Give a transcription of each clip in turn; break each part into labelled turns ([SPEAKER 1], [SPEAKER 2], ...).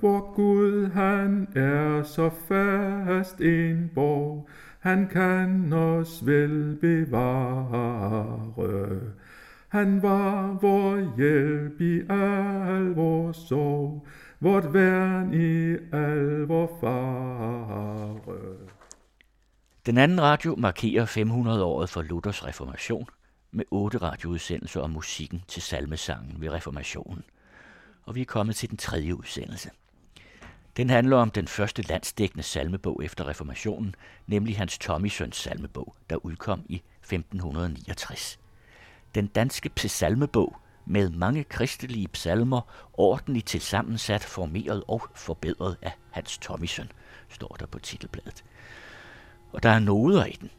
[SPEAKER 1] hvor Gud han er så fast en borg, han kan os vel bevare. Han var vor hjælp i al vores sorg, vort værn i al vor fare.
[SPEAKER 2] Den anden radio markerer 500-året for Luthers reformation med otte radioudsendelser om musikken til salmesangen ved reformationen. Og vi er kommet til den tredje udsendelse. Den handler om den første landsdækkende salmebog efter reformationen, nemlig Hans Tommysøns salmebog, der udkom i 1569. Den danske psalmebog med mange kristelige psalmer, ordentligt tilsammensat, formeret og forbedret af Hans Tommysøn, står der på titelbladet. Og der er noder i den.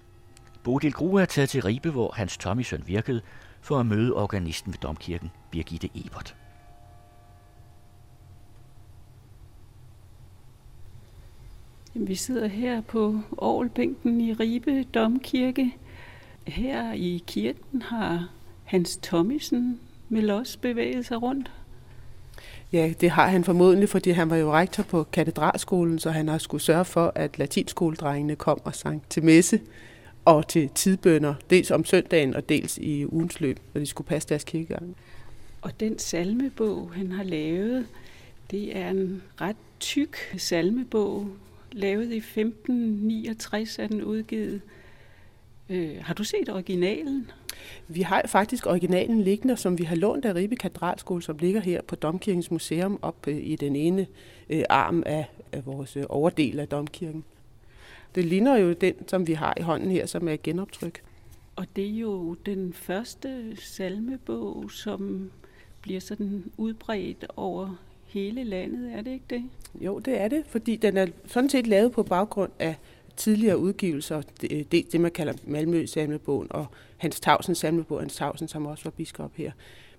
[SPEAKER 2] Bodil Grue er taget til Ribe, hvor Hans Tommysøn virkede, for at møde organisten ved Domkirken, Birgitte Ebert.
[SPEAKER 3] Jamen, vi sidder her på Aarhusbænken i Ribe Domkirke. Her i kirken har Hans Tommisen vel også bevæget sig rundt.
[SPEAKER 4] Ja, det har han formodentlig, fordi han var jo rektor på katedralskolen, så han har skulle sørge for, at latinskoledrengene kom og sang til messe og til tidbønder, dels om søndagen og dels i ugens løb, når de skulle passe deres kirkegang.
[SPEAKER 3] Og den salmebog, han har lavet, det er en ret tyk salmebog, lavet i 1569 er den udgivet. Øh, har du set originalen?
[SPEAKER 4] Vi har faktisk originalen liggende, som vi har lånt af Ribe Katedralskole, som ligger her på Domkirkens Museum op øh, i den ene øh, arm af, af vores øh, overdel af Domkirken. Det ligner jo den, som vi har i hånden her, som er genoptryk.
[SPEAKER 3] Og det er jo den første salmebog, som bliver sådan udbredt over hele landet, er det ikke det?
[SPEAKER 4] Jo, det er det, fordi den er sådan set lavet på baggrund af tidligere udgivelser, det, det, det man kalder Malmø samlebogen og Hans Tausen samlebog, Hans Tausen, som også var biskop her.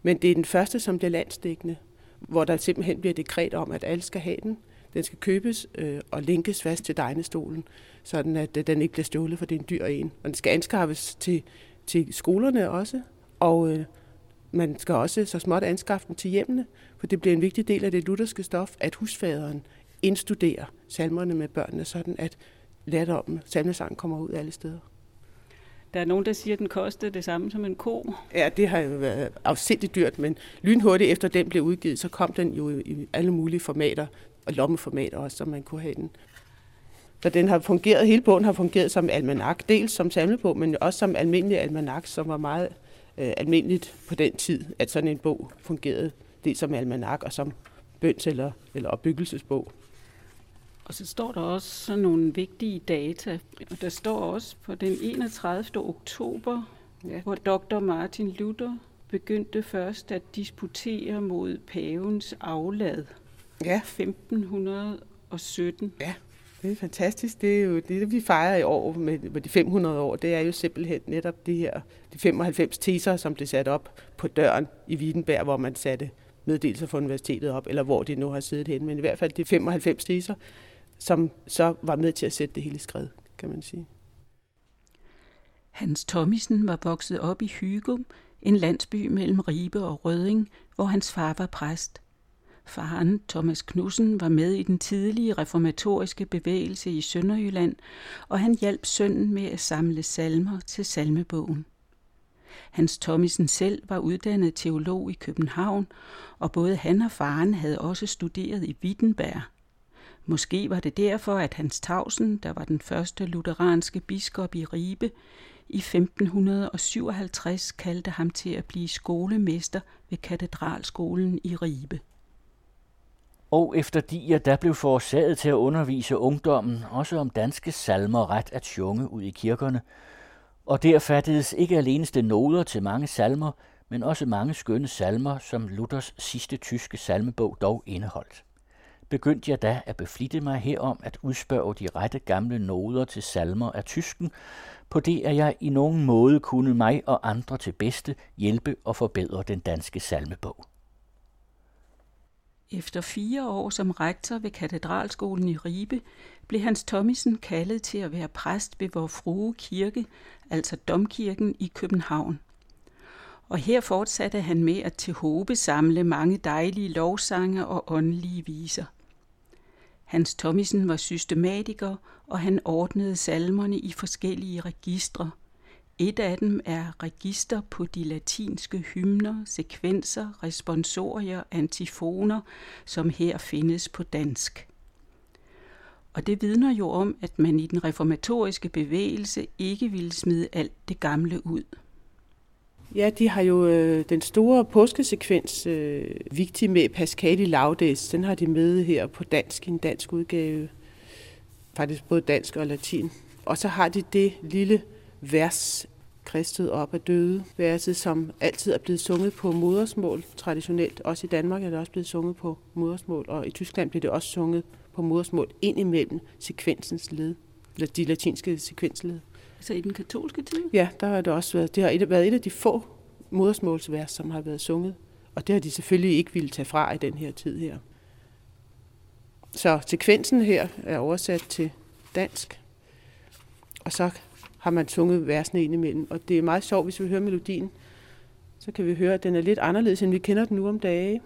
[SPEAKER 4] Men det er den første, som bliver landsdækkende, hvor der simpelthen bliver dekret om, at alle skal have den. Den skal købes øh, og linkes fast til degnestolen, sådan at øh, den ikke bliver stjålet, for det er en dyr en. Og den skal anskaffes til, til skolerne også, og øh, man skal også så småt anskaffe den til hjemmene, for det bliver en vigtig del af det lutherske stof, at husfaderen indstuderer salmerne med børnene, sådan at lærdommen, salmesangen kommer ud alle steder.
[SPEAKER 3] Der er nogen, der siger, at den kostede det samme som en ko.
[SPEAKER 4] Ja, det har jo været afsindigt dyrt, men lynhurtigt efter den blev udgivet, så kom den jo i alle mulige formater, og lommeformater også, så man kunne have den. Så den har fungeret, hele bogen har fungeret som almanak, dels som samlebog, men også som almindelig almanak, som var meget øh, almindeligt på den tid, at sådan en bog fungerede, dels som almanak og som bøns- eller, eller opbyggelsesbog.
[SPEAKER 3] Og så står der også sådan nogle vigtige data. Og der står også på den 31. oktober, ja. hvor dr. Martin Luther begyndte først at disputere mod pavens aflad.
[SPEAKER 4] Ja.
[SPEAKER 3] 1517.
[SPEAKER 4] Ja, det er fantastisk. Det er jo det, vi fejrer i år med, med de 500 år. Det er jo simpelthen netop det her de 95 teser, som blev sat op på døren i Wittenberg, hvor man satte meddelelser fra universitetet op, eller hvor de nu har siddet hen. Men i hvert fald de 95 teser, som så var med til at sætte det hele skred, kan man sige.
[SPEAKER 3] Hans Thommisen var vokset op i Hygum, en landsby mellem Ribe og Røding, hvor hans far var præst. Faren, Thomas Knudsen, var med i den tidlige reformatoriske bevægelse i Sønderjylland, og han hjalp sønnen med at samle salmer til salmebogen. Hans Tommisen selv var uddannet teolog i København, og både han og faren havde også studeret i Wittenberg. Måske var det derfor, at Hans Tausen, der var den første lutheranske biskop i Ribe, i 1557 kaldte ham til at blive skolemester ved katedralskolen i Ribe.
[SPEAKER 2] Og efter de, der blev forårsaget til at undervise ungdommen, også om danske salmer ret at sjunge ud i kirkerne, og der fattedes ikke alene noder til mange salmer, men også mange skønne salmer, som Luthers sidste tyske salmebog dog indeholdt begyndte jeg da at beflitte mig herom at udspørge de rette gamle noder til salmer af tysken, på det at jeg i nogen måde kunne mig og andre til bedste hjælpe og forbedre den danske salmebog.
[SPEAKER 3] Efter fire år som rektor ved katedralskolen i Ribe, blev Hans Thomisen kaldet til at være præst ved Vor Frue Kirke, altså Domkirken i København. Og her fortsatte han med at til håbe samle mange dejlige lovsange og åndelige viser – Hans Thomisen var systematiker, og han ordnede salmerne i forskellige registre. Et af dem er register på de latinske hymner, sekvenser, responsorier, antifoner, som her findes på dansk. Og det vidner jo om, at man i den reformatoriske bevægelse ikke ville smide alt det gamle ud.
[SPEAKER 4] Ja, de har jo øh, den store påskesekvens, øh, vigtig med Pascali Laudes, den har de med her på dansk, en dansk udgave. Faktisk både dansk og latin. Og så har de det lille vers, Kristet op af døde, verset, som altid er blevet sunget på modersmål traditionelt. Også i Danmark er det også blevet sunget på modersmål, og i Tyskland bliver det også sunget på modersmål ind imellem sekvensens led, eller de latinske sekvensled.
[SPEAKER 3] Altså i den katolske tid?
[SPEAKER 4] Ja, der har det også været. Det har været et af de få modersmålsvers, som har været sunget. Og det har de selvfølgelig ikke ville tage fra i den her tid her. Så sekvensen her er oversat til dansk. Og så har man sunget versene ind imellem. Og det er meget sjovt, hvis vi hører melodien. Så kan vi høre, at den er lidt anderledes, end vi kender den nu om dage.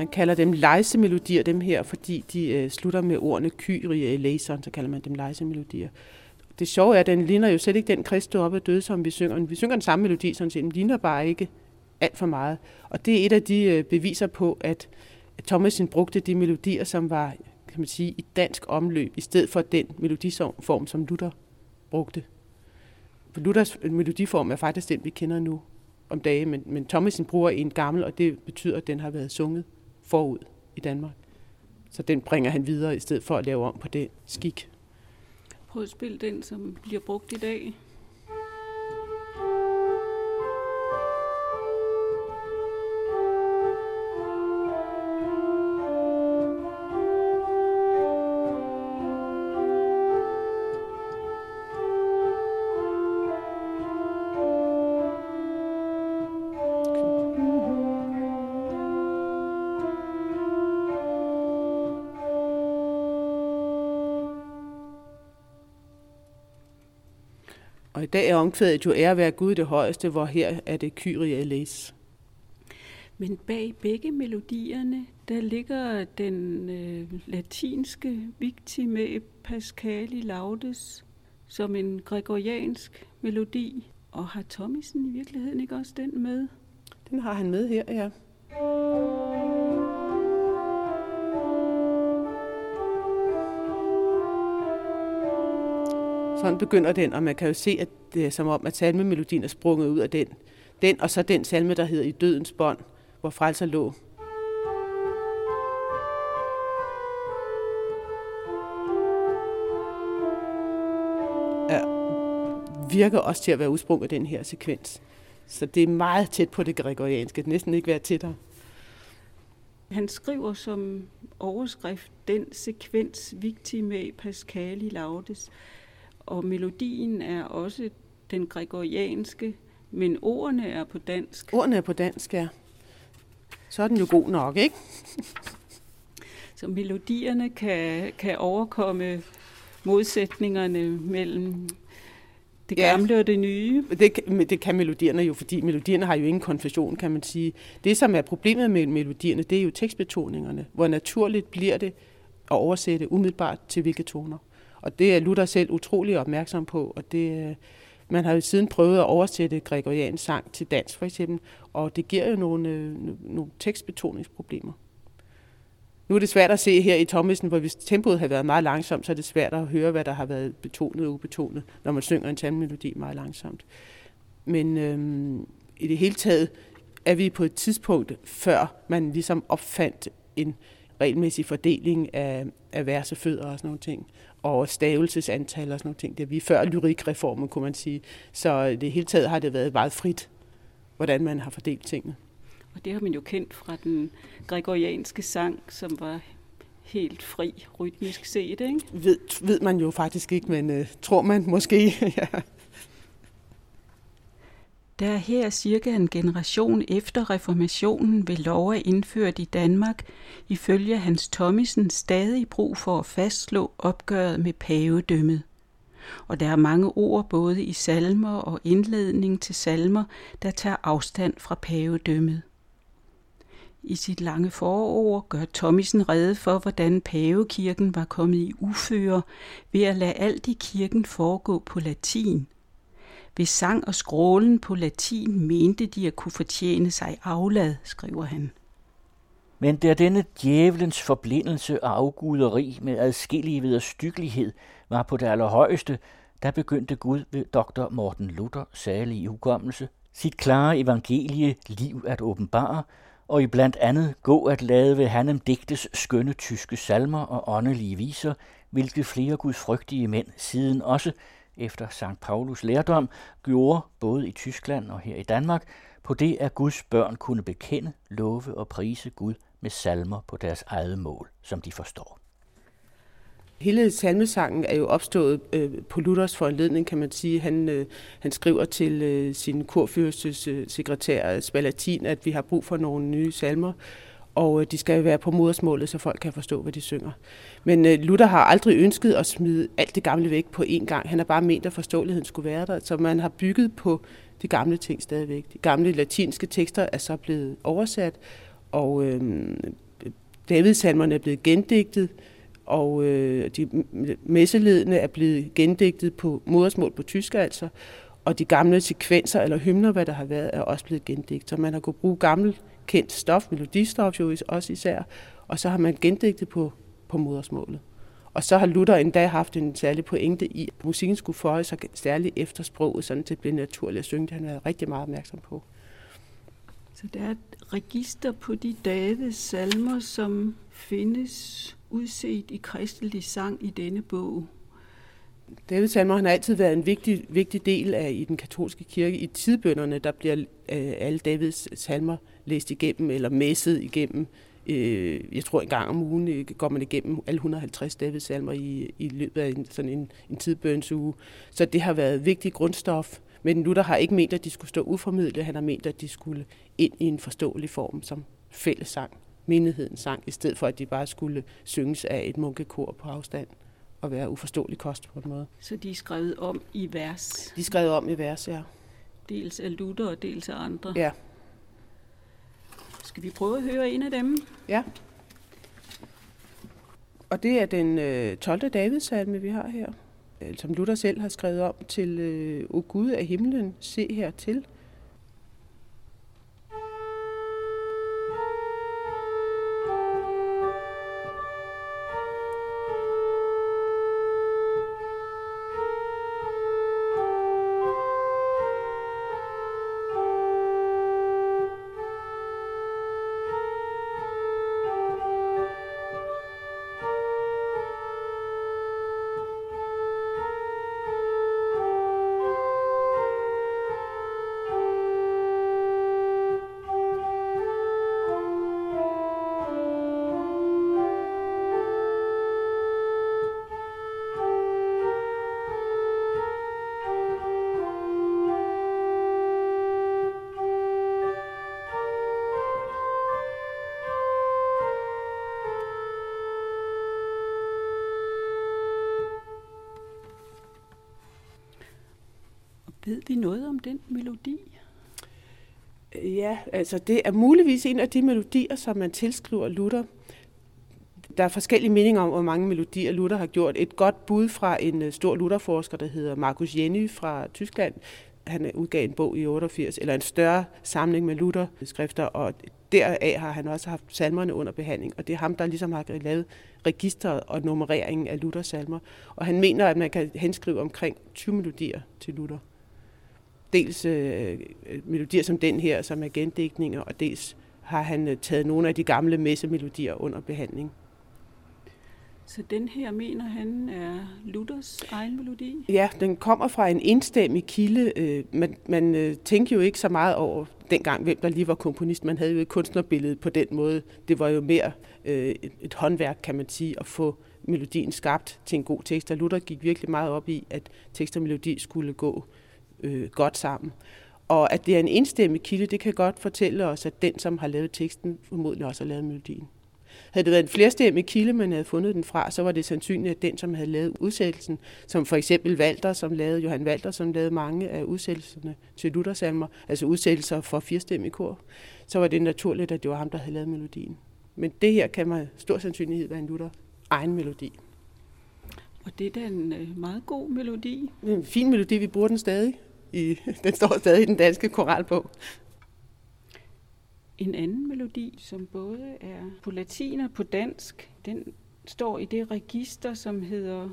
[SPEAKER 4] Man kalder dem lejsemelodier, dem her, fordi de øh, slutter med ordene kyrie øh, eleison, så kalder man dem lejsemelodier. Det sjove er, at den ligner jo slet ikke den Kristus op ad døde, som vi synger. Vi synger den samme melodi, sådan set, den ligner bare ikke alt for meget. Og det er et af de øh, beviser på, at Thomasen brugte de melodier, som var kan man sige, i dansk omløb, i stedet for den melodiform, som Luther brugte. For Luthers øh, melodiform er faktisk den, vi kender nu om dagen, men, men Thomasen bruger en gammel, og det betyder, at den har været sunget forud i Danmark. Så den bringer han videre, i stedet for at lave om på det skik.
[SPEAKER 3] Prøv at spille den, som bliver brugt i dag.
[SPEAKER 4] Og i dag er omkvædet jo ære være Gud det højeste, hvor her er det Kyrie eleis.
[SPEAKER 3] Men bag begge melodierne, der ligger den øh, latinske Victime Pascali Laudes som en gregoriansk melodi. Og har Thomisen i virkeligheden ikke også den med?
[SPEAKER 4] Den har han med her, ja. Sådan begynder den, og man kan jo se, at det er som om, at salmemelodien er sprunget ud af den. Den, og så den salme, der hedder I dødens bånd, hvor frelser lå. Ja, virker også til at være udsprunget af den her sekvens. Så det er meget tæt på det gregorianske. Det næsten ikke være tættere.
[SPEAKER 3] Han skriver som overskrift den sekvens Victime Pascali Laudes. Og melodien er også den gregorianske, men ordene er på dansk.
[SPEAKER 4] Ordene er på dansk, ja. Så er den jo god nok, ikke?
[SPEAKER 3] Så melodierne kan, kan overkomme modsætningerne mellem det gamle ja, og det nye.
[SPEAKER 4] Det, det kan melodierne jo, fordi melodierne har jo ingen konfession, kan man sige. Det, som er problemet med melodierne, det er jo tekstbetoningerne. Hvor naturligt bliver det at oversætte umiddelbart til hvilke toner. Og det er Luther selv utrolig opmærksom på, og det, øh, man har jo siden prøvet at oversætte gregoriansk sang til dansk for eksempel, og det giver jo nogle, øh, nogle tekstbetoningsproblemer. Nu er det svært at se her i Thomasen, hvor hvis tempoet har været meget langsomt, så er det svært at høre, hvad der har været betonet og ubetonet, når man synger en tandmelodi meget langsomt. Men øhm, i det hele taget er vi på et tidspunkt, før man ligesom opfandt en regelmæssig fordeling af, af versefødder og sådan nogle ting og stavelsesantal og sådan nogle ting. Det er vi før lyrikreformen, kunne man sige. Så det hele taget har det været meget frit, hvordan man har fordelt tingene.
[SPEAKER 3] Og det har man jo kendt fra den gregorianske sang, som var helt fri rytmisk set, ikke?
[SPEAKER 4] Ved, ved man jo faktisk ikke, men øh, tror man måske. ja.
[SPEAKER 3] Der er her cirka en generation efter reformationen ved lov er indført i Danmark, ifølge Hans Thomisen stadig brug for at fastslå opgøret med pavedømmet. Og der er mange ord både i salmer og indledning til salmer, der tager afstand fra pavedømmet. I sit lange forord gør Thomisen rede for, hvordan pavekirken var kommet i uføre ved at lade alt i kirken foregå på latin. Ved sang og skrålen på latin mente de at kunne fortjene sig aflad, skriver han.
[SPEAKER 2] Men da denne djævelens forblindelse og afguderi med adskillige vederstyggelighed var på det allerhøjeste, der begyndte Gud ved dr. Morten Luther, særlig i hukommelse, sit klare evangelie liv at åbenbare, og i blandt andet gå at lade ved Hanem digtes skønne tyske salmer og åndelige viser, hvilket flere gudfrygtige mænd siden også, efter St. Paulus lærdom, gjorde både i Tyskland og her i Danmark, på det at Guds børn kunne bekende, love og prise Gud med salmer på deres eget mål, som de forstår.
[SPEAKER 4] Hele salmesangen er jo opstået øh, på Luthers foranledning, kan man sige. Han, øh, han skriver til øh, sin kurfyrstes øh, sekretær Spalatin, at vi har brug for nogle nye salmer, og øh, de skal være på modersmålet, så folk kan forstå, hvad de synger. Men øh, Luther har aldrig ønsket at smide alt det gamle væk på én gang. Han har bare ment, at forståeligheden skulle være der, så man har bygget på de gamle ting stadigvæk. De gamle latinske tekster er så blevet oversat, og øh, Davidsalmerne er blevet gendigtet, og øh, de messeledende er blevet gendigtet på modersmål på tysk altså, og de gamle sekvenser eller hymner, hvad der har været, er også blevet gendigtet. Så man har kunnet bruge gamle kendt stof, melodistof jo også især, og så har man gendigtet på, på modersmålet. Og så har Luther endda haft en særlig pointe i, at musikken skulle føje sig særligt efter sproget, sådan til det blev naturligt at synge. Det han været rigtig meget opmærksom på.
[SPEAKER 3] Så der er et register på de Davids salmer, som findes udset i kristelig sang i denne bog.
[SPEAKER 4] Davids salmer har altid været en vigtig, vigtig del af i den katolske kirke. I tidbønderne, der bliver øh, alle Davids salmer læst igennem eller messet igennem. Øh, jeg tror en gang om ugen øh, går man igennem alle 150 Davids salmer i, i løbet af en, sådan en, en tidbønsuge. Så det har været vigtig grundstof. Men Luther har ikke ment, at de skulle stå uformidlet. Han har ment, at de skulle ind i en forståelig form som fællesang menigheden sang, i stedet for at de bare skulle synges af et munkekor på afstand og være uforståelig kost på en måde.
[SPEAKER 3] Så de er skrevet om i vers?
[SPEAKER 4] De er skrevet om i vers, ja.
[SPEAKER 3] Dels af Luther og dels af andre?
[SPEAKER 4] Ja.
[SPEAKER 3] Skal vi prøve at høre en af dem?
[SPEAKER 4] Ja. Og det er den øh, 12. Davidsalme, vi har her, øh, som Luther selv har skrevet om til øh, O Gud af himlen, se her til.
[SPEAKER 3] Vi noget om den melodi?
[SPEAKER 4] Ja, altså det er muligvis en af de melodier, som man tilskriver Luther. Der er forskellige meninger om, hvor mange melodier Luther har gjort. Et godt bud fra en øh, stor Lutherforsker, der hedder Markus Jenny fra Tyskland, han øh, udgav en bog i 88, eller en større samling med Luther-skrifter, og deraf har han også haft salmerne under behandling, og det er ham, der ligesom har lavet registret og nummereringen af Luthers salmer. Og han mener, at man kan henskrive omkring 20 melodier til Luther dels øh, melodier som den her, som er gendækninger, og dels har han øh, taget nogle af de gamle messemelodier under behandling.
[SPEAKER 3] Så den her mener han er Luthers egen melodi?
[SPEAKER 4] Ja, den kommer fra en enstemmig kilde. Øh, man, man øh, tænker jo ikke så meget over dengang, hvem der lige var komponist. Man havde jo et kunstnerbillede på den måde. Det var jo mere et, et håndværk, kan man sige, at få melodien skabt til en god tekst. Og Luther gik virkelig meget op i, at tekst og melodi skulle gå øh, godt sammen. Og at det er en enstemmig kilde, det kan godt fortælle os, at den, som har lavet teksten, formodentlig også har lavet melodien. Havde det været en flerstemmig kilde, man havde fundet den fra, så var det sandsynligt, at den, som havde lavet udsættelsen, som for eksempel Walter, som lavede, Johan Walter, som lavede mange af udsættelserne til Luthersalmer, altså udsættelser for firstemmig kor, så var det naturligt, at det var ham, der havde lavet melodien. Men det her kan med stor sandsynlighed være en Luther egen melodi.
[SPEAKER 3] Og det er da en øh, meget god melodi.
[SPEAKER 4] En fin melodi, vi bruger den stadig. I, den står stadig i den danske koralbog.
[SPEAKER 3] En anden melodi, som både er på latin og på dansk, den står i det register, som hedder...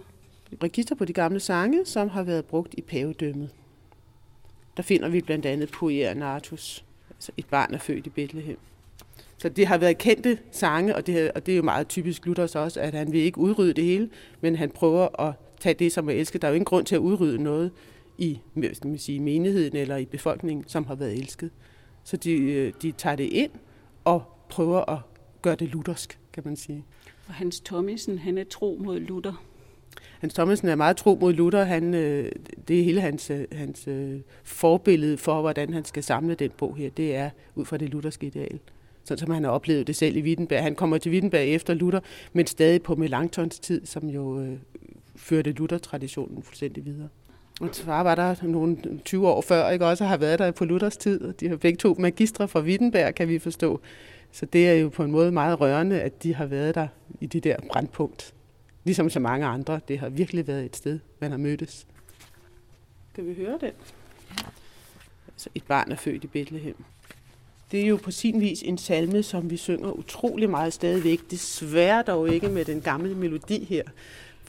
[SPEAKER 4] Register på de gamle sange, som har været brugt i pavedømmet. Der finder vi blandt andet Puer Natus, altså et barn er født i Bethlehem. Så det har været kendte sange, og det, og det er jo meget typisk Luthers også, at han vil ikke udrydde det hele, men han prøver at tage det, som er elsket. Der er jo ingen grund til at udrydde noget i skal man sige, menigheden eller i befolkningen, som har været elsket. Så de, øh, de tager det ind og prøver at gøre det luthersk, kan man sige.
[SPEAKER 3] Og Hans Thomisen, han er tro mod Luther.
[SPEAKER 4] Hans Thomsen er meget tro mod Luther. Han, øh, det er hele hans, øh, hans forbillede for, hvordan han skal samle den bog her. Det er ud fra det lutherske ideal sådan som han har oplevet det selv i Wittenberg. Han kommer til Wittenberg efter Luther, men stadig på Melanchtons tid, som jo øh, førte Luther-traditionen fuldstændig videre. Og far var der nogle 20 år før, ikke også har været der på Luthers tid, de har begge to magistre fra Wittenberg, kan vi forstå. Så det er jo på en måde meget rørende, at de har været der i det der brandpunkt. Ligesom så mange andre. Det har virkelig været et sted, man har mødtes. Kan vi høre det? Altså, et barn er født i Bethlehem. Det er jo på sin vis en salme, som vi synger utrolig meget stadigvæk. Desværre dog ikke med den gamle melodi her,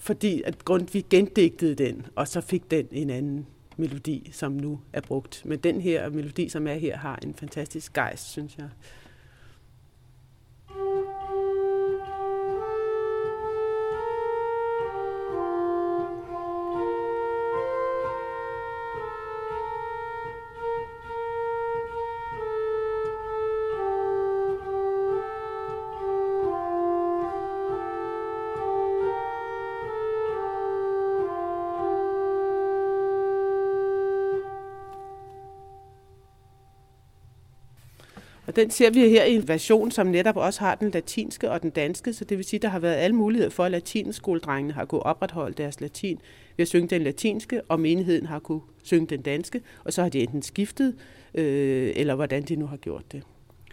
[SPEAKER 4] fordi at Grundtvig gendigtede den, og så fik den en anden melodi, som nu er brugt. Men den her melodi, som er her, har en fantastisk gejst, synes jeg. Og den ser vi her i en version, som netop også har den latinske og den danske, så det vil sige, at der har været alle muligheder for, at latinskoledrengene har kunnet opretholde deres latin ved at synge den latinske, og menigheden har kunne synge den danske, og så har de enten skiftet, øh, eller hvordan de nu har gjort det.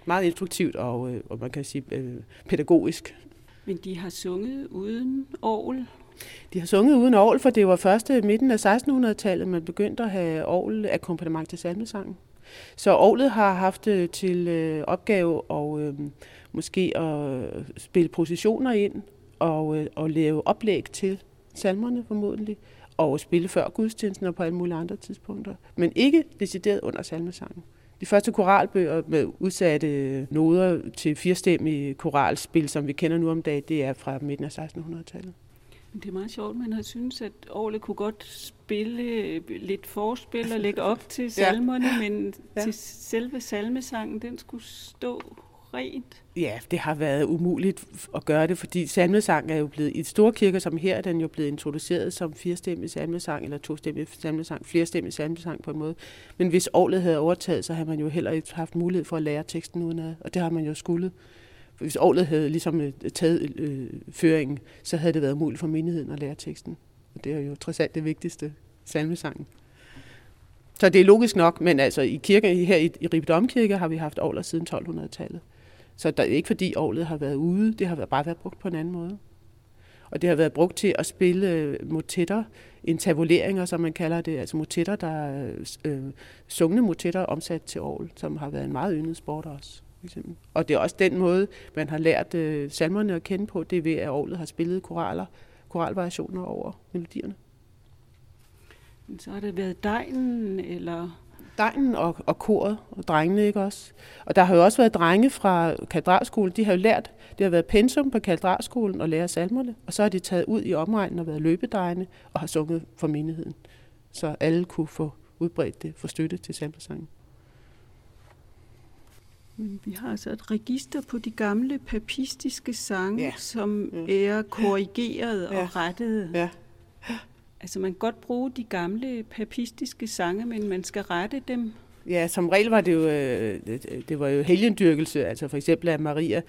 [SPEAKER 4] Meget instruktivt og, øh, og man kan sige øh, pædagogisk.
[SPEAKER 3] Men de har sunget uden orgel?
[SPEAKER 4] De har sunget uden orgel, for det var først midten af 1600-tallet, man begyndte at have orgel akkompagnement til salmesangen. Så Aarhus har haft øh, til øh, opgave at øh, måske at øh, spille positioner ind og, øh, og lave oplæg til salmerne formodentlig, og spille før gudstjenesten og på alle mulige andre tidspunkter, men ikke decideret under salmesangen. De første koralbøger med udsatte øh, noder til firstemmige koralspil, som vi kender nu om dagen, det er fra midten af 1600-tallet.
[SPEAKER 3] Det er meget sjovt, man har synes, at Orle kunne godt spille lidt forspil og lægge op til salmerne, ja. men ja. til selve salmesangen, den skulle stå rent.
[SPEAKER 4] Ja, det har været umuligt at gøre det, fordi salmesang er jo blevet, i store kirker som her, er den jo blevet introduceret som firestemmig salmesang, eller tostemmig salmesang, flerstemmig salmesang på en måde. Men hvis året havde overtaget, så havde man jo heller ikke haft mulighed for at lære teksten udenad, og det har man jo skulle. Hvis Aarhus havde ligesom øh, taget øh, føringen, så havde det været muligt for menigheden at lære teksten. Og det er jo trods alt det vigtigste, salmesangen. Så det er logisk nok, men altså i kirke, her i, i Ribe Domkirke har vi haft Aarhus siden 1200-tallet. Så det er ikke fordi Aarhus har været ude, det har bare været brugt på en anden måde. Og det har været brugt til at spille øh, motetter, motetter, tavoleringer, som man kalder det, altså motetter, der er øh, øh sungne motetter omsat til Aarhus, som har været en meget yndet sport også eksempel. Og det er også den måde, man har lært øh, salmerne at kende på, det er ved, at Aarhus har spillet koraler, koralvariationer over melodierne.
[SPEAKER 3] Så har det været dejen, eller
[SPEAKER 4] Dejen og, og koret og drengene, ikke også? Og der har jo også været drenge fra katedralskolen, de har jo lært, det har været pensum på katedralskolen og lære salmerne, og så har de taget ud i omegnen og været løbedrejene og har sunget for menigheden. Så alle kunne få udbredt det, få støtte til salmesangen.
[SPEAKER 3] Vi har altså et register på de gamle papistiske sange,
[SPEAKER 4] Ja.
[SPEAKER 3] som
[SPEAKER 4] Ja.
[SPEAKER 3] er korrigeret
[SPEAKER 4] Ja.
[SPEAKER 3] og rettet.
[SPEAKER 4] Ja.
[SPEAKER 3] Altså man kan godt bruge de gamle papistiske sange, men man skal rette dem.
[SPEAKER 4] Ja, som regel var det jo, øh, det, det var jo helgendyrkelse, altså for eksempel af Maria,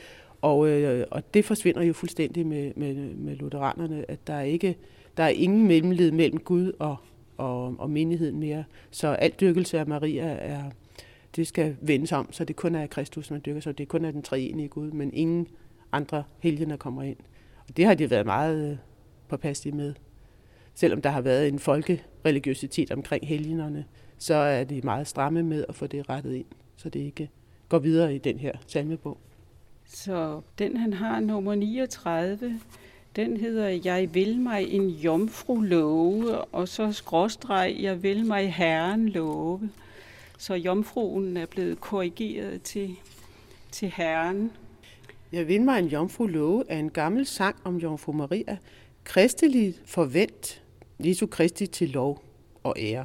[SPEAKER 4] og, øh, og det forsvinder jo fuldstændig med, med, med lutheranerne, at der er ikke der er ingen mellemled mellem Gud og, og, og menigheden mere. Så alt dyrkelse af Maria er, det skal vendes om, så det kun er Kristus, man dyrker, så det kun er den treenige Gud, men ingen andre helgener kommer ind. Og det har de været meget øh, påpasselige med. Selvom der har været en folkereligiøsitet omkring helgenerne, så er de meget stramme med at få det rettet ind, så det ikke går videre i den her salmebog.
[SPEAKER 3] Så den han har, nummer 39, den hedder Jeg vil mig en jomfru love, og så skråstreg, Jeg vil mig herren love. Så jomfruen er blevet korrigeret til, til herren.
[SPEAKER 4] Jeg vil mig en jomfru love af en gammel sang om jomfru Maria, Kristelig forvent Jesu Kristi til lov og ære.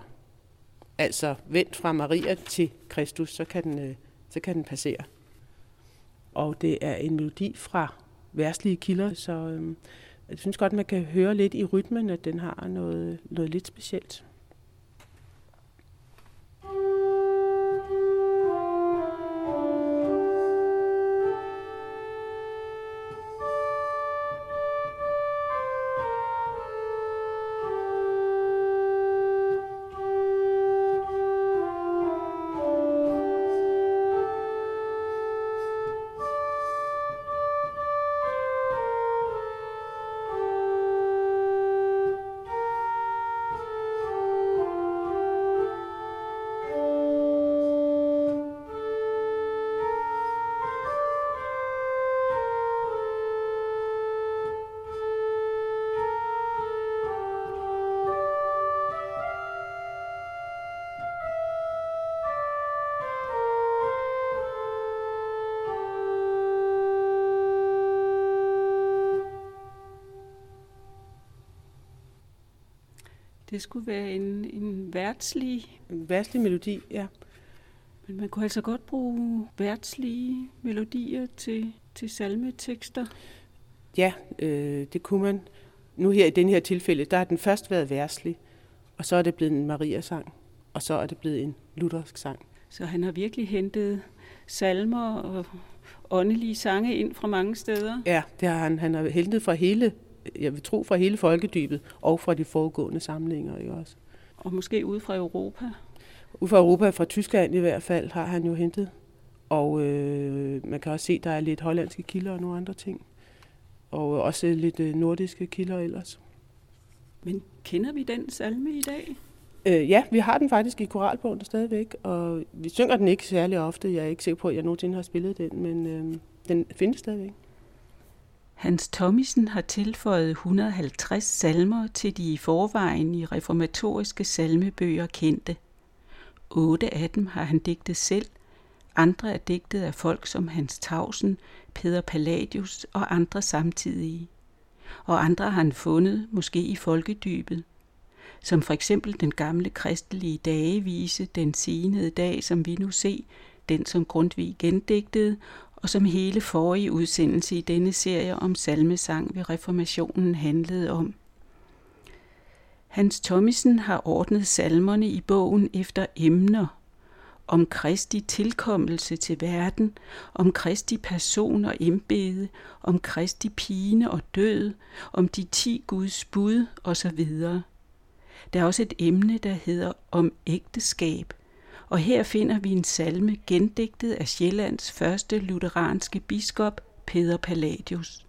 [SPEAKER 4] Altså vendt fra Maria til Kristus, så kan den, øh, så kan den passere. Og det er en melodi fra værtslige kilder, så øhm, jeg synes godt, man kan høre lidt i rytmen, at den har noget, noget lidt specielt.
[SPEAKER 3] Det skulle være en, en værtslig,
[SPEAKER 4] En værslig melodi, ja.
[SPEAKER 3] men man kunne altså godt bruge værtslige melodier til, til salmetekster.
[SPEAKER 4] Ja, øh, det kunne man. Nu her i den her tilfælde, der har den først været værslig, og så er det blevet en Maria-sang, og så er det blevet en luthersk sang.
[SPEAKER 3] Så han har virkelig hentet salmer og åndelige sange ind fra mange steder.
[SPEAKER 4] Ja, det har han. Han har hentet fra hele, jeg vil tro fra hele folkedybet, og fra de foregående samlinger, ikke også?
[SPEAKER 3] Og måske ude fra Europa.
[SPEAKER 4] Ud fra Europa, fra Tyskland i hvert fald, har han jo hentet. Og øh, man kan også se, der er lidt hollandske kilder og nogle andre ting. Og også lidt øh, nordiske kilder ellers.
[SPEAKER 3] Men kender vi den salme i dag?
[SPEAKER 4] Øh, ja, vi har den faktisk i koralbogen stadigvæk, og vi synger den ikke særlig ofte. Jeg er ikke sikker på, at jeg nogensinde har spillet den, men øh, den findes stadigvæk.
[SPEAKER 3] Hans Thomisen har tilføjet 150 salmer til de i forvejen i reformatoriske salmebøger kendte. Otte af dem har han digtet selv, andre er digtet af folk som Hans Tausen, Peder Palladius og andre samtidige. Og andre har han fundet, måske i folkedybet, som for eksempel den gamle kristelige dagevise, den senede dag, som vi nu ser, den som Grundtvig gendigtede, og som hele forrige udsendelse i denne serie om salmesang ved reformationen handlede om. Hans Thomisen har ordnet salmerne i bogen efter emner om Kristi tilkommelse til verden, om Kristi person og embede, om Kristi pine og død, om de ti Guds bud osv. Der er også et emne, der hedder om ægteskab, og her finder vi en salme gendigtet af Sjællands første lutheranske biskop, Peder Palladius.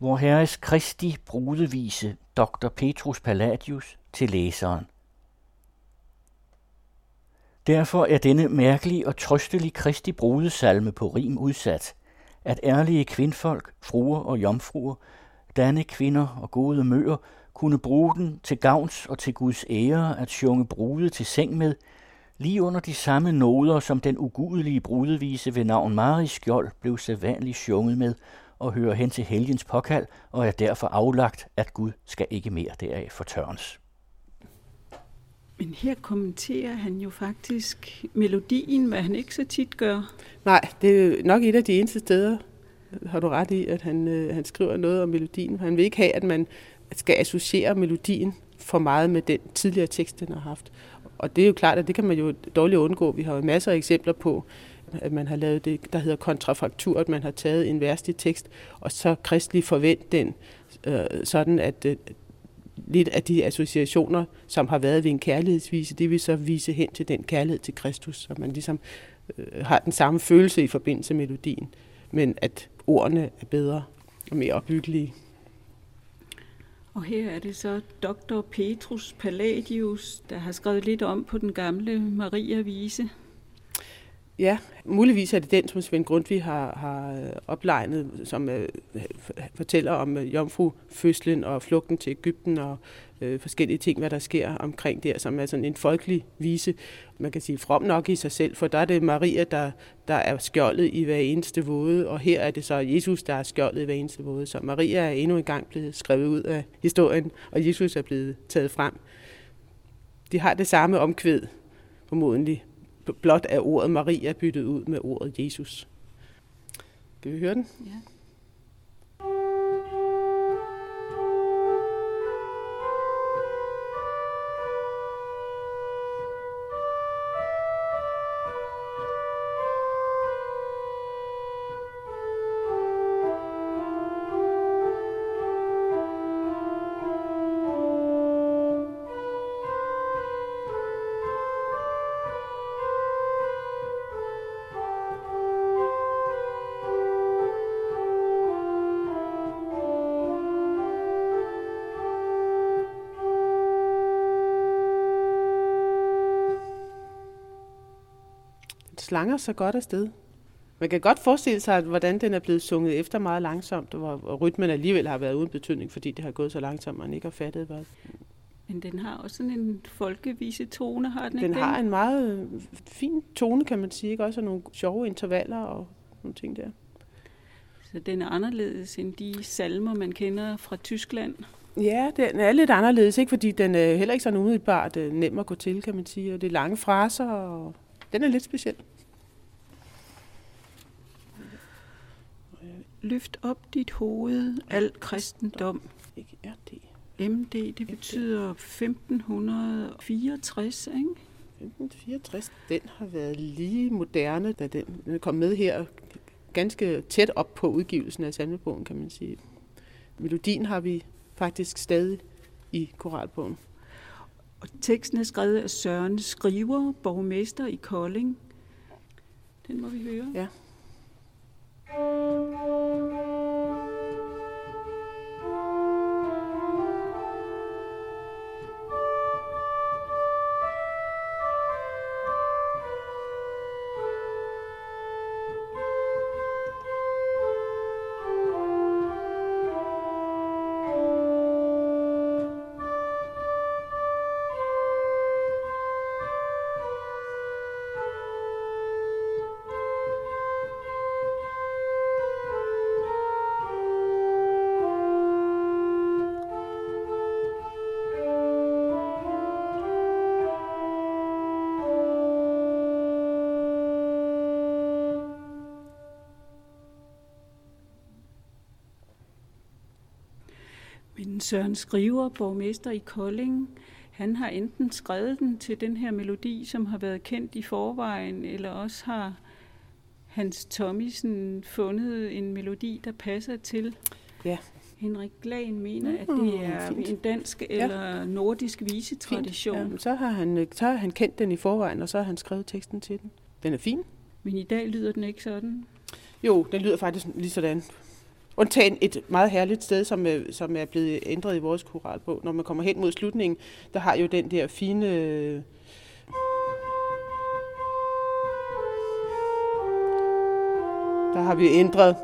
[SPEAKER 2] Vor Herres Kristi brudevise, Dr. Petrus Palladius, til læseren. Derfor er denne mærkelige og trøstelige Kristi brudesalme på rim udsat, at ærlige kvindfolk, fruer og jomfruer, danne kvinder og gode møer, kunne bruge den til gavns og til Guds ære at sjunge brude til seng med, Lige under de samme noder, som den ugudelige brudevise ved navn Mari Skjold blev sædvanligt sjunget med, og hører hen til helgens påkald, og er derfor aflagt, at Gud skal ikke mere deraf fortørnes.
[SPEAKER 3] Men her kommenterer han jo faktisk melodien, hvad han ikke så tit gør.
[SPEAKER 4] Nej, det er nok et af de eneste steder, har du ret i, at han, øh, han skriver noget om melodien. Han vil ikke have, at man skal associere melodien for meget med den tidligere tekst, den har haft. Og det er jo klart, at det kan man jo dårligt undgå. Vi har jo masser af eksempler på, at man har lavet det, der hedder kontrafaktur, at man har taget en værste tekst, og så kristelig forvent den, øh, sådan at øh, lidt af de associationer, som har været ved en kærlighedsvise, det vil så vise hen til den kærlighed til Kristus, så man ligesom øh, har den samme følelse i forbindelse med melodien, men at ordene er bedre og mere opbyggelige.
[SPEAKER 3] Og her er det så dr. Petrus Palladius, der har skrevet lidt om på den gamle Maria-vise.
[SPEAKER 4] Ja, muligvis er det den, som Svend Grundtvig har, har øh, oplegnet, som øh, fortæller om øh, jomfrufødslen og flugten til Ægypten og øh, forskellige ting, hvad der sker omkring der, som er sådan en folkelig vise. Man kan sige from nok i sig selv, for der er det Maria, der, der er skjoldet i hver eneste våde, og her er det så Jesus, der er skjoldet i hver eneste våde. Så Maria er endnu engang blevet skrevet ud af historien, og Jesus er blevet taget frem. De har det samme omkvæd, formodentlig, blot er ordet Maria byttet ud med ordet Jesus. Kan vi høre den?
[SPEAKER 3] Ja.
[SPEAKER 4] Slanger så godt afsted. Man kan godt forestille sig, hvordan den er blevet sunget efter meget langsomt, og rytmen alligevel har været uden betydning, fordi det har gået så langsomt, man ikke har fattet hvad.
[SPEAKER 3] Men den har også sådan en folkevise tone, har den,
[SPEAKER 4] den
[SPEAKER 3] ikke
[SPEAKER 4] har den? en meget øh, fin tone, kan man sige. Ikke? Også nogle sjove intervaller og nogle ting der.
[SPEAKER 3] Så den er anderledes end de salmer, man kender fra Tyskland?
[SPEAKER 4] Ja, den er lidt anderledes, ikke? fordi den er heller ikke sådan umiddelbart øh, nem at gå til, kan man sige. Og det er lange fraser, og den er lidt speciel.
[SPEAKER 3] Løft op dit hoved, al kristendom.
[SPEAKER 4] Ikke RD.
[SPEAKER 3] MD, det betyder 1564, ikke?
[SPEAKER 4] 1564, den har været lige moderne, da den kom med her ganske tæt op på udgivelsen af salmebogen, kan man sige. Melodien har vi faktisk stadig i koralbogen.
[SPEAKER 3] Og teksten er skrevet af Søren Skriver, borgmester i Kolding. Den må vi høre.
[SPEAKER 4] Ja.
[SPEAKER 3] Men Søren Skriver, borgmester i Kolding, han har enten skrevet den til den her melodi, som har været kendt i forvejen, eller også har Hans Tommisen fundet en melodi, der passer til.
[SPEAKER 4] Ja.
[SPEAKER 3] Henrik Glan mener, at det er mm, en dansk eller ja. nordisk visetradition.
[SPEAKER 4] Ja, så, har han, så har han kendt den i forvejen, og så har han skrevet teksten til den. Den er fin.
[SPEAKER 3] Men i dag lyder den ikke sådan?
[SPEAKER 4] Jo, den lyder faktisk lige sådan. Undtagen et meget herligt sted, som er, som er blevet ændret i vores koralbog. Når man kommer hen mod slutningen, der har jo den der fine... Øh, der har vi ændret.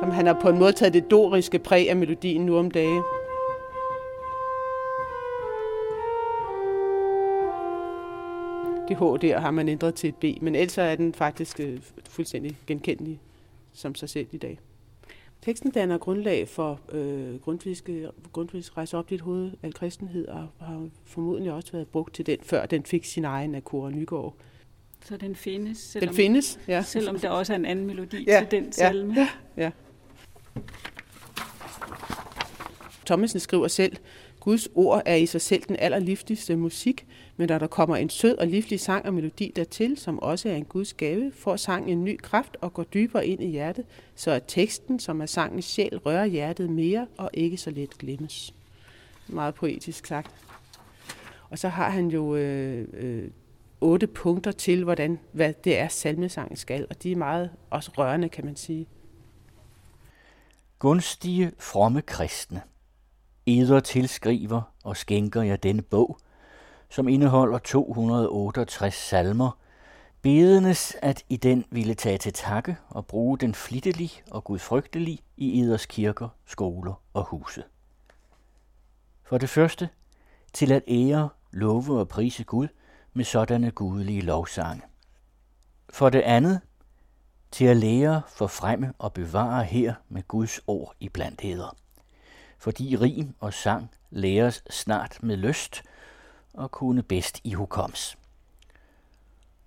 [SPEAKER 4] Som han har på en måde taget det doriske præg af melodien nu om dagen. Det H der har man ændret til et B, men ellers er den faktisk øh, fuldstændig genkendelig som sig selv i dag. Teksten danner grundlag for øh, Grundtvigs rejse op dit hoved af kristenhed, og har formodentlig også været brugt til den, før den fik sin egen af Kåre Nygaard.
[SPEAKER 3] Så den findes? Selvom,
[SPEAKER 4] den findes, ja.
[SPEAKER 3] Selvom der også er en anden melodi ja, til den salme?
[SPEAKER 4] Ja, ja. Thomsen skriver selv, Guds ord er i sig selv den allerliftigste musik, men når der kommer en sød og livlig sang og melodi dertil, som også er en Guds gave, får sangen en ny kraft og går dybere ind i hjertet, så er teksten, som er sangens sjæl, rører hjertet mere og ikke så let glemmes. Meget poetisk sagt. Og så har han jo øh, øh, otte punkter til, hvordan, hvad det er, salmesangen skal, og de er meget også rørende, kan man sige.
[SPEAKER 2] Gunstige, fromme kristne – Eder tilskriver og skænker jeg denne bog, som indeholder 268 salmer, bedenes, at i den ville tage til takke og bruge den flittig og gudfrygtelig i eders kirker, skoler og huse. For det første, til at ære, love og prise Gud med sådanne gudelige lovsange. For det andet, til at lære, forfremme og bevare her med Guds ord i blandt heder fordi rim og sang læres snart med lyst og kunne bedst i hukoms.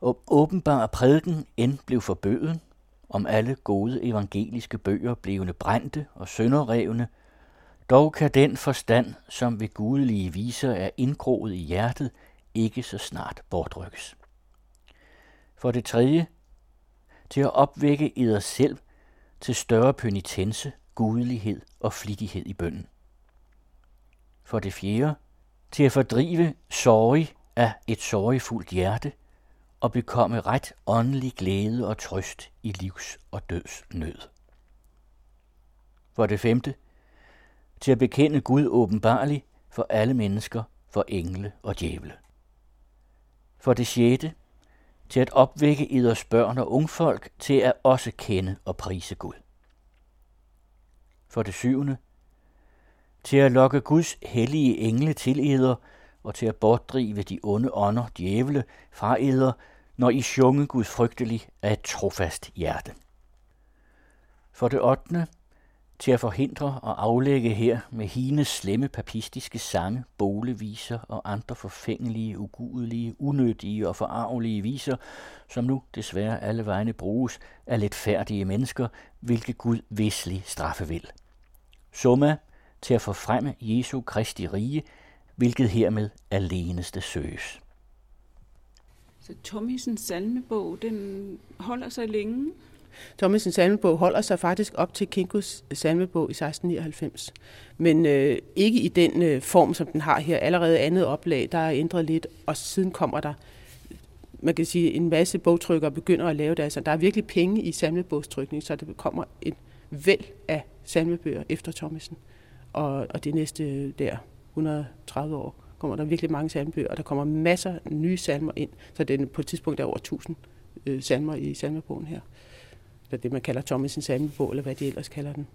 [SPEAKER 2] Og åbenbar prædiken end blev forbøden, om alle gode evangeliske bøger blevende brændte og sønderrevne, dog kan den forstand, som ved gudelige viser er indgroet i hjertet, ikke så snart bortrykkes. For det tredje, til at opvække eder selv til større penitense gudelighed og flittighed i bønden. For det fjerde, til at fordrive sorg af et sorgfuldt hjerte og bekomme ret åndelig glæde og trøst i livs og døds nød. For det femte, til at bekende Gud åbenbarlig for alle mennesker, for engle og djævle. For det sjette, til at opvække eders børn og ungfolk til at også kende og prise Gud. For det syvende, til at lokke Guds hellige engle til eder og til at bortdrive de onde ånder, djævle, fra eder, når I sjunge Guds frygtelig af et trofast hjerte. For det ottende, til at forhindre og aflægge her med hines slemme papistiske sange, boleviser og andre forfængelige, ugudelige, unødige og forarvelige viser, som nu desværre alle vegne bruges af letfærdige mennesker, hvilke Gud vislig straffe vil summa til at forfremme Jesu Kristi rige, hvilket hermed aleneste søges.
[SPEAKER 3] Så Tommisens salmebog, den holder sig længe?
[SPEAKER 4] Thomasens salmebog holder sig faktisk op til Kinkos salmebog i 1699, men øh, ikke i den øh, form, som den har her. Allerede andet oplag, der er ændret lidt, og siden kommer der man kan sige, en masse bogtrykker begynder at lave det. Altså, der er virkelig penge i salmebogstrykning, så det kommer en væld af salmebøger efter Thomasen. Og, og det næste øh, der 130 år kommer der virkelig mange salmebøger, og der kommer masser af nye salmer ind. Så det er på et tidspunkt er over 1000 øh, salmer i salmebogen her. Det det, man kalder Thomasens salmebog, eller hvad de ellers kalder den.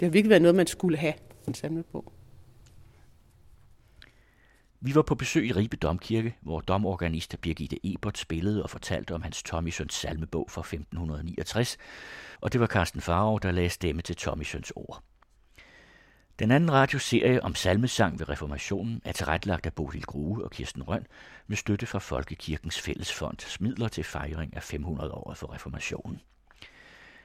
[SPEAKER 4] Det har virkelig været noget, man skulle have, en salmebog.
[SPEAKER 2] Vi var på besøg i Ribe Domkirke, hvor domorganist Birgitte Ebert spillede og fortalte om hans Thomisons salmebog fra 1569, og det var Carsten Farov, der lagde stemme til Thomisons ord. Den anden radioserie om salmesang ved reformationen er tilrettelagt af Bodil Grue og Kirsten Røn med støtte fra Folkekirkens Fællesfond midler til fejring af 500 år for reformationen.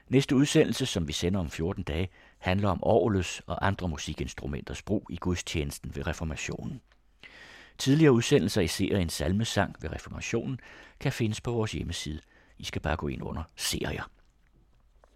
[SPEAKER 2] Næste udsendelse, som vi sender om 14 dage, handler om orgelets og andre musikinstrumenters brug i gudstjenesten ved reformationen. Tidligere udsendelser i serien Salmesang ved reformationen kan findes på vores hjemmeside. I skal bare gå ind under serier.